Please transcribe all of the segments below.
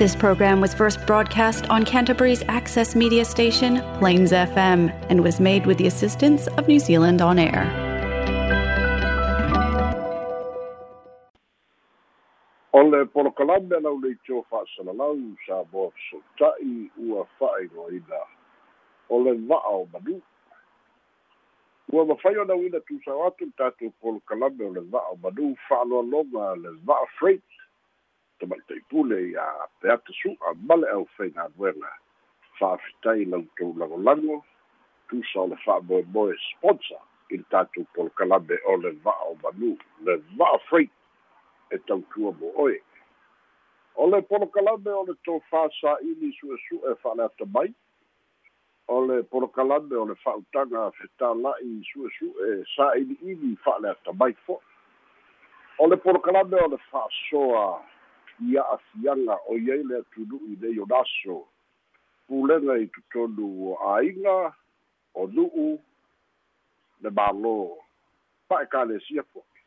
This program was first broadcast on Canterbury's access media station, Plains FM, and was made with the assistance of New Zealand On Air. O le polokalame lau le tio whaasalalau sa mo sotai ua whaeroina. O le vaa o manu. Ua mawhai o nau ina tu sa watu tātou polokalame o le vaa o manu whaaloa longa le vaa freight. Te mai te pule ia te ata su a male au whainga nuenga whaafitai lau tau lango lango tu sa le wha moe moe sponsor i le tātou polo kalambe o le vaa o manu le vaa freight e tau tua mo oe. O le polo kalambe o le tō whaasa ini su e su e wha ata mai o le polo kalambe o le whautanga whetā lai su e su e sa ini ini wha ata mai fo. O le polo kalambe o le whaasoa ia afiaga o iai le atunu'u i nei o naso pulega i totonu o āiga o nu'u le mālō pa'ekalesia fo'i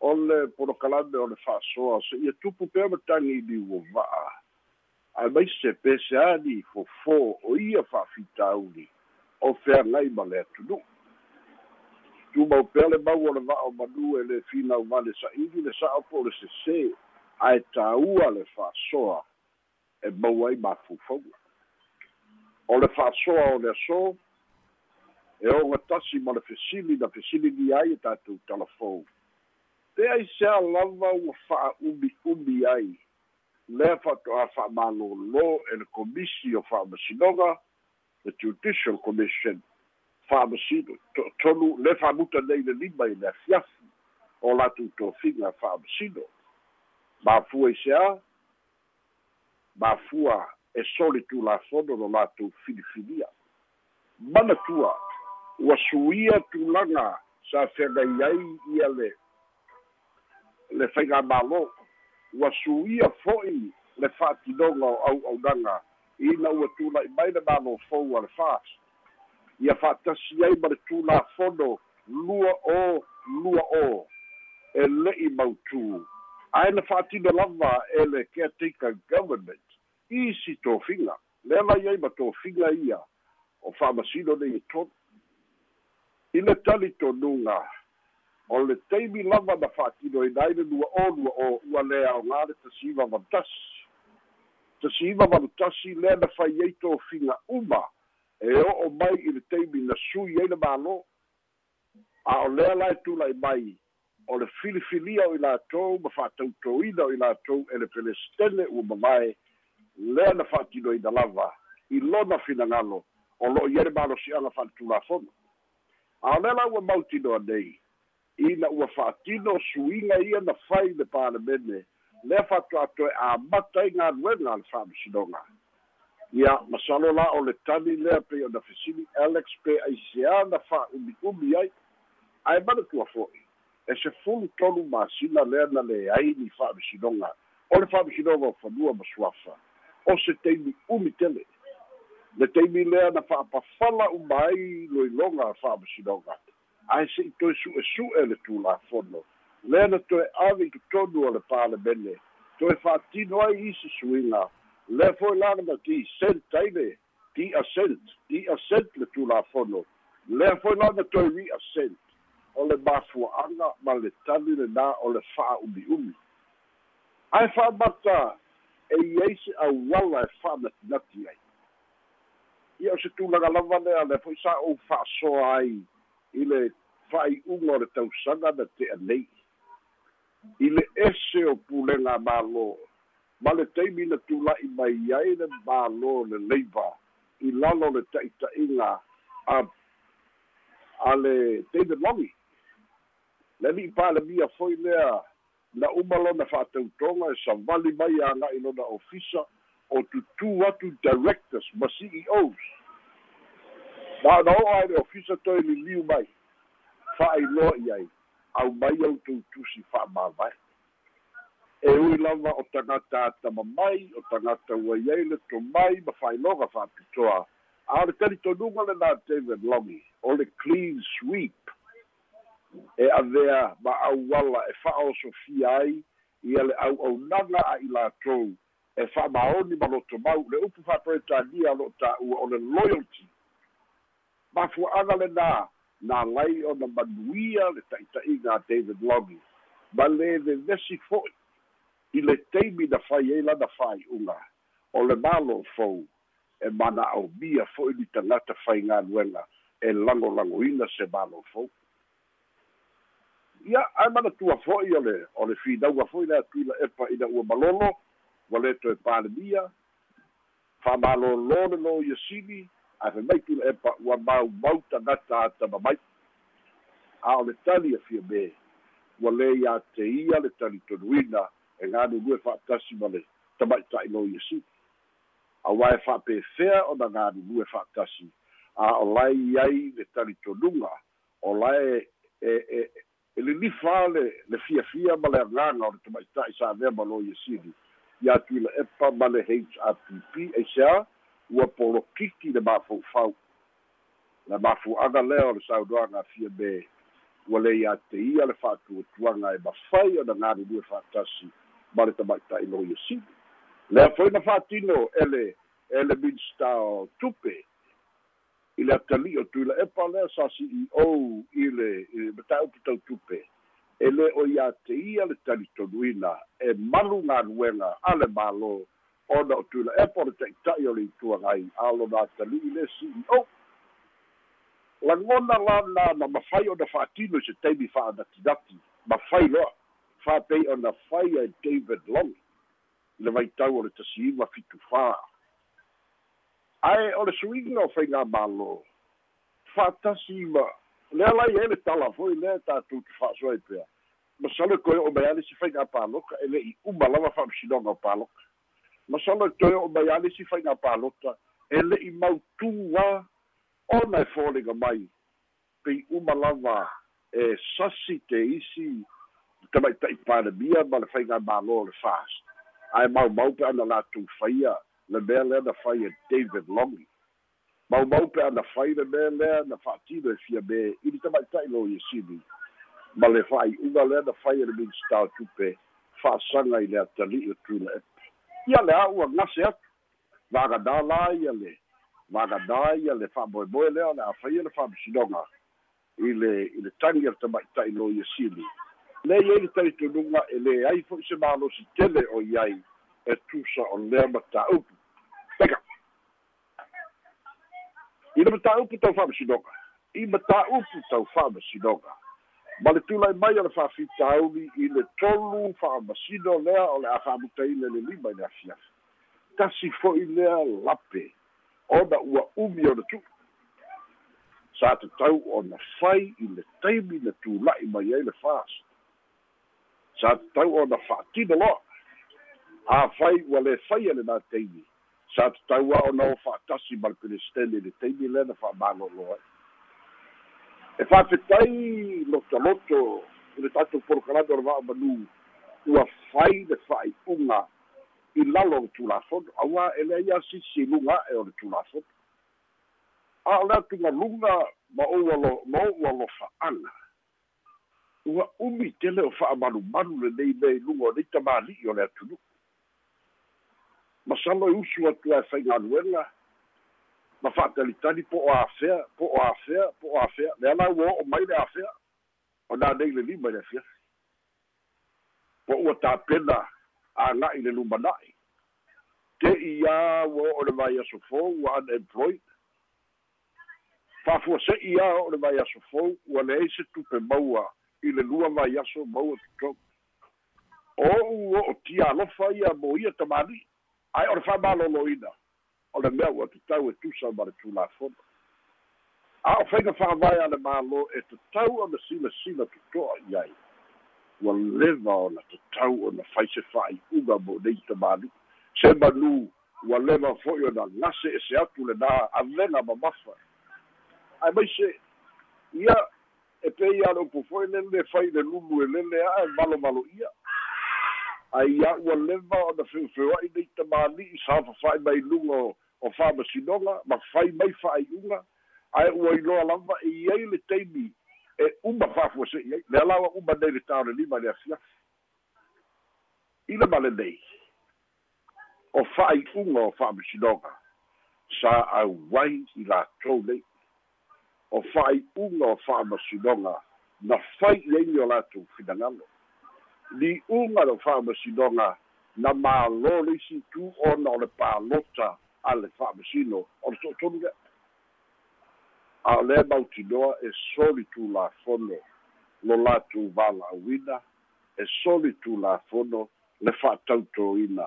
o le polokalame o le fa'asoa se'ia tupu pea matagi i liu va'a. Ae maise pese fofō o ia fa'afitauli o feagai ma le atunu'u tumau pea le mau o le va'a o manu e le finau vale sa'ili le sa'o po o le sesē ae tāua le fa'asoa e mau ai mafufauga o le fa'asoa o le aso e oga tasi ma le fesili na fesilini ai e tatou talafou te ai sea lava ua fa'aumi'umi ai lea fa'ato'a fa'amālōlō e le komisi o fa'amasinoga the judicial commission. Fa'amasino tonu le fa'amuta nei le lima i le afiafi o latou tofiga fa'amasino mafua i seā mafua e soli tulafono lo latou filifilia manatua ua suia tulaga sa feagai ai ia le le faiga mālō ua suia fo'i le fa'atinoga o au'aunaga ina ua tula'i mai le mālō fou a le fas ia fa'atasi ai ma le tulafono lua o lua o e le'i mautū ae na fa'atino lava e le caretaker government. Isi tofiga le vai ai ma tofiga ia. O fa'amasino nei e tonu i le tali tonuga o le taimi lava na fa'atinoina ai le lua o lua o ua le aogā le tasiva valutasi tasiva valutasi lea na fai ai tofiga uma. E o'o mai i le taimi na sui ai le mālō a o lea lae tula'i mai o le filifilia o i latou ma fa'atautoina o i latou e le pelestene ua mamae lea na fa'atinoina lava i lona finagalo o lo'o ia le malosi'aga fa'aletulafono a o lea la ua mautinoa nei ina ua fa'atino suiga ia na fai le palemene lea fa'ato'atoe amata i galuega a le fa'amasinoga ia masalo la o le tani lea pei ona fesili alex pe aiseā na fa'aumi'umi ai ae manatua fo'i e se fulu tolu masina lea na leai ni fa'amisinoga o le fa'amisinoga o fanua ma suafa o se taimi umi tele le taimi lea na fa'apafala uma ai loiloga fa'amisinoga ae se'i toe su'esu'e le tulafono lea na toe ave i totonu o le palemene toe fa'atino ai isi suiga lea foi laga na ti sent ai le ti asent ti asent le tulafono lea foi laga toe ri asent o le mafua'aga ma le tali lenā o le fa'aumi'umi ae fa'amata e iai se auala e fa'anatinati ai. Ia o se tulaga lava lea le fo'i sa ou fa'asoa ai i le fa'ai'uga o le tausaga na te'anei i le ese o pulega mālō ma le taimi na tula'i mai ai le mālō le leiva i lalo le ta'ita'iga a a le david longi le li'i palemia foi lea na uma lona fa'atautoga e savali mai aga'i lona ofisa o tutū atu directors ma ceos na ona o'o ai le ofisa toe liliu mai fa'ailoa'i ai. Au mai au tutusi fa'amāvae e ui lava o tagata atamamai o tagata uai ai le tomai ma fa'ailoga fa'apitoa a o le talitonuga lenā david longi o le clean sweep e avea ma auala e fa'aosofia ai ia le au'aunaga a i latou e fa'amaoni ma loto mau le upu fa'apretalia lo ta'ua o le loyalty. Mafua'aga lenā na lai ona manuia le ta'ita'iga a david logi ma le vevesi fo'i i le taimi na fai ai lana fa'ai'uga o le malo fou e mana aumia fo'i ni tagata faigaluega e lagolagoina se malo fou ia ae manatua fo'i o le o le finauga fo'i le atuila epa ina ua malolo ua le toe palemia. Fa'amalōlō le lo ia sili ae fe mai tula epa ua maumau tagata atamamai a o le tali afia me ua lē iā te ia le tali tonuina e galulue fa'atasi ma le tamaʻitaʻi lo ia sili. Auā e fa'apefea ona galulue fa'atasi a o lai ai le tali tonuga o lae e e e lilifa le le fiafia ma le agaga o le tamaʻitaʻi sa mea ma lo ia sili ia tuila epa ma le hrpp eisea ua polokiki le mafaufau le mafuaga lea o le saunoaga afia me ua le iā te ia le fa'atuatuaga e mafai ona galulue fa'atasi ma le tamaʻitaʻi lo ia sili lea foi na fa'atino ele ele minsta o tupe le atali'i o tuila epa lea sa ceo i le mataupu tautupe e lē o iā te ia le talitonuina e malu galuega a le mālō ona o tula epa o le taʻitaʻi o le ituagai alona atali'i le ceo lagona lana na mafai ona fa'atino i se taimi fa'anatinati mafai loa fa'apei ona fai e david long. Le vaitau o le tasiiga fitufā ae o le suiga o faigā mālō fa'atasi ma lea lai ai le tala foi lea tatou te fa'asoai pea masalo koe o mai ale si faiga paloka e le'i uma lava fa'amasinoga o paloka masalo toe o mai ale si faiga palota e le'i mautuga ona e folega mai pei uma lava e sasi te isi tamaita'i palemia ma le faiga malo le fast ae maumau pe ana latou faia le mea lea na fai e david longi maumau pe ana fai le mea lea na fa'atino e fia me ili tamaita'i lo iesili ma le fa'ai'uga lea na fai e le minstao tupe fa'asaga i le atali'i o tula epa ia le a ua gase atu. Vagadā la ia le vagadā ia le fa'amoemoe lea o le afaia le fa'amasinoga i le i le tagi a le tamaʻitaʻi lo ia sili lei ai le talitonuga e lē ai fo'i se malosi tele o iai e tusa o lea mataupu peka i le mataupu tau fa'amasinoga i mataupu tau fa'amasinoga ma le tulai mai o le fa'afitauli i le tolu fa'amasino lea o le a fa'amutaina le lima i le afiafi tasi fo'i lea lape. Ona ua umi o le tu'u sa tatau ona fai i le taimi na tula'i mai ai le fas sa tatau ona fa'atino lo'a. Afai ua lē fai a lenā taimi sa tatau a ona o fa'atasi ma le pelestele le taimi lea na fa'amalolo ai. E fa'afetai lotoloto i le tatou polokalame o le va'amanu ua fai le fa'ai'uga i lalo o le tulafono auā e lea ia sisiluga a'e o le tulafono a o le atugaluga ma ou alo ma ou alofa'aga ua umi tele o fa'amalumalu lenei mea iluga o nei tamāli'i o le atunu'u masalo e usu atu ae faigaluega ma fa'atalitali po o afea po o afea po o afea le ala ua o'o mai le afea o nei le lima i le afiafi po ua tapena aga'i le lumana'i te ia ua o'o le vai aso fou ua unemployed. Fa'afuase'i ia o'o le vai aso fou ua leai se tupe maua i le lua vai aso maua totogu ou o'o tia alofa ia mo ia tamali'i ae o le fa'amalōlōina o le mea ua tatau e tusa ma le tulafono a o faiga fa'avae a le mālō e tatau ona silasila toto'a i ai. Ua leva ona tatau ona fai se fa'ai'uga mo nei tamali'i se manu ua leva fo'i ona gase ese atu lenā avega mamafa ae mai se ia e pei a le upu fo'i lele fai le lulu e lele a e malomalo ia aia ua leva ona feufeua'i nei tamāli'i sa fafa'i mai luga o fa'amasinoga ma fai mai fa'ai'uga ae ua iloa lava i ai le taimi e uma fa'afuase'i ai le alaua uma nei le taolelima le afiafi i le male nei o fa'ai'uga o fa'amasinoga sa auai i latou nei. O fa'ai'uga o fa'amasinoga na fai iai o latou finagalo li'uga le fa'amasinoga na mālō le isi tu ona o le palota a le fa'amasino o le to'atolu lea a o lea mautinoa e soli tulafono lo latou vala'auina e soli tulafono le fa'atautōina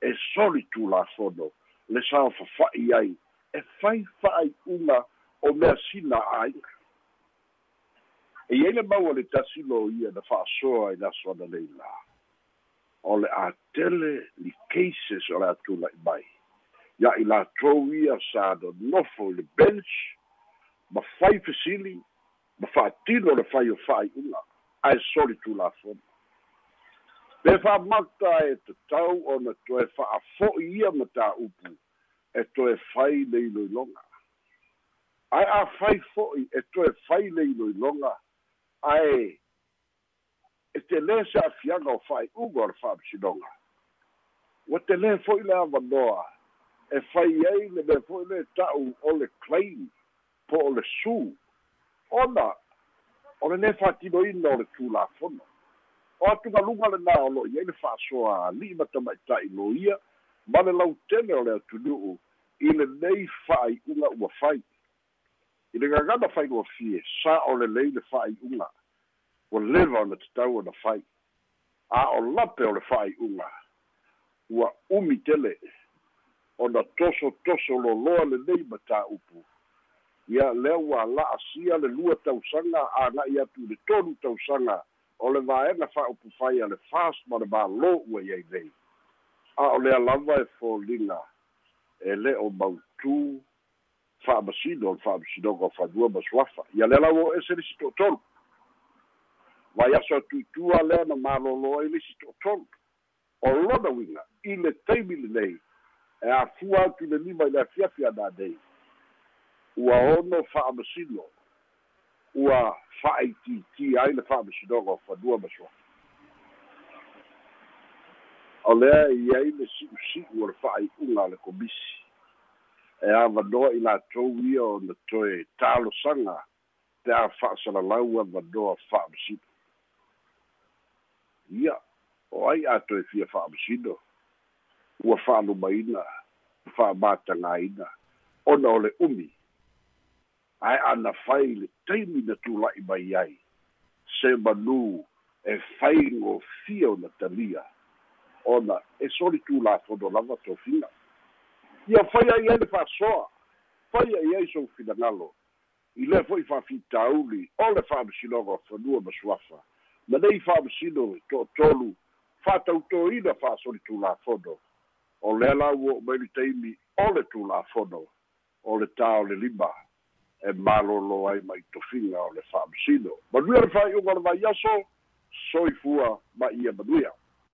e soli tulafono le fafa'i ai e fai fa'ai'uga o mea sina a'aiga e iai le maua le tasilo ia na fa'asoa i laso ana lei la. O le a tele li cases o le atula'i mai. Ia i latou ia sa nonofo i le bench ma fai fesili ma fa'atino le fai o fa'ai'uga ae soli tulafono pe fa'amata e tatau ona toe fa'afo'i ia ma tā'upu e toe fai le iloiloga ae a fai fo'i e toe fai le iloiloga ae e te lē se afiaga o fa'ai'uga o le fa'amasinoga ua te lē fo'i le avanoa e fai ai le mea fo'i le ta'u o le claim po o le su. Ona o le lē fa'atinoina o le tulafono o atugaluga lenā o lo'i ai le fa'asoa ali'i ma tamaita'i lo ia ma le lautele o le atunu'u i lenei fa'ai'uga ua fai i le gagana faigoafie sa o lelei le fa'ai'uga ua leva ona tatau ona fai a o lape o le fa'ai'uga ua umi tele ona toso toso loloa lelei ma tā'upu ia lea ua la'asia le lua tausaga aga'i atu le tolu tausaga o le vaega fa'aupu fai a le fast ma le mālō ua iai lei a o lea lava e foliga e le o mautū fa'amasino le fa'amasinoga o fanua ma suafa ia lea lau o ese lisi to'atolu vai aso atuitua lea na malōlō ai lisi to'atolu o lona uiga i le taimi lenei e afua atu le lima i le afiafi ana nei. Ua ono fa'amasino ua fa'aitiiti ai le fa'amasinoga o fanua ma suafa o lea i ai le si'usi'u o le fa'ai'uga a le komisi e avanoa i latou ia ona toe talosaga te a fa'asalalau avanoa fa'amasino ia o ai a toe fia fa'amasino ua fa'alumaina fa'amatagaina ona o le umi. Ae ana fai le taimi na tula'i mai ai. Se manū e faigofia ona talia. Ona e soli tulafono lava tofiga ia fai ai ai le fa'asoa fai ai ai sou finagalo i le fo'i fa'afitauli o le fa'amasinoga fanua ma suafa ma nei fa'amasino to'atolu fa'atautōina fa'asoli tulafono o lea lau o mai le taimi o le tulafono o le tā o le lima e malolo ai mai tofiga o le fa'amasino manuia le fa'ai'uga o le vaiaso soifua ma ia manuia